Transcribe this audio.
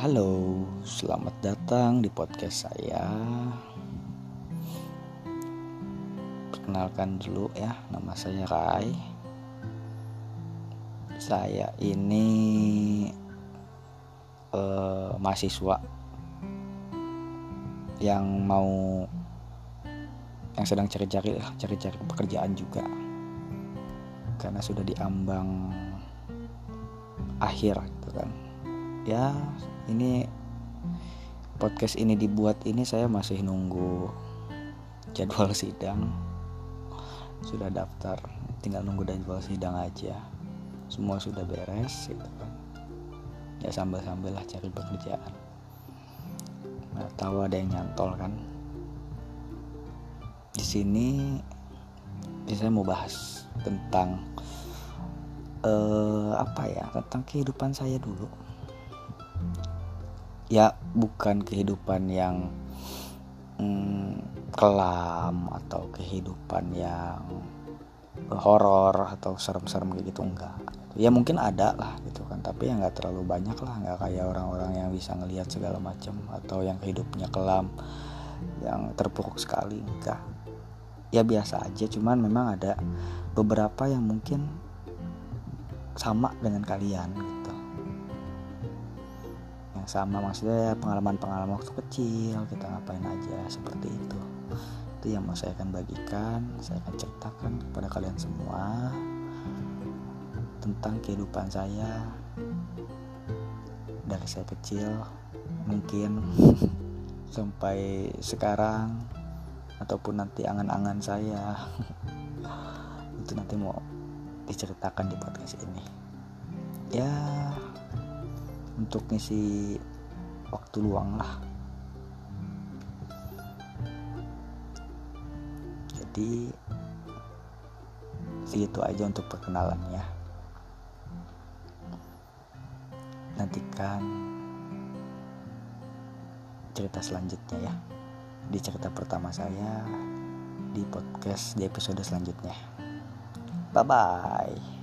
Halo, selamat datang di podcast saya. Perkenalkan dulu ya, nama saya Rai. Saya ini uh, mahasiswa yang mau yang sedang cari-cari cari-cari pekerjaan juga karena sudah diambang akhir ya ini podcast ini dibuat ini saya masih nunggu jadwal sidang. Sudah daftar tinggal nunggu jadwal sidang aja. Semua sudah beres gitu kan. Ya sambil sambil lah cari pekerjaan. Nggak tahu ada yang nyantol kan? Di sini saya mau bahas tentang uh, apa ya? Tentang kehidupan saya dulu ya bukan kehidupan yang hmm, kelam atau kehidupan yang horor atau serem-serem kayak gitu enggak. Ya mungkin ada lah gitu kan tapi ya nggak terlalu banyak lah. Nggak kayak orang-orang yang bisa ngelihat segala macam atau yang hidupnya kelam yang terpuruk sekali enggak. Ya biasa aja cuman memang ada beberapa yang mungkin sama dengan kalian yang sama maksudnya pengalaman-pengalaman waktu kecil kita ngapain aja seperti itu. Itu yang mau saya akan bagikan saya akan ceritakan kepada kalian semua tentang kehidupan saya dari saya kecil mungkin sampai sekarang ataupun nanti angan-angan saya. Itu nanti mau diceritakan di podcast ini. Ya untuk ngisi waktu luang lah. Jadi segitu aja untuk perkenalannya. Nantikan cerita selanjutnya ya. Di cerita pertama saya di podcast di episode selanjutnya. Bye bye.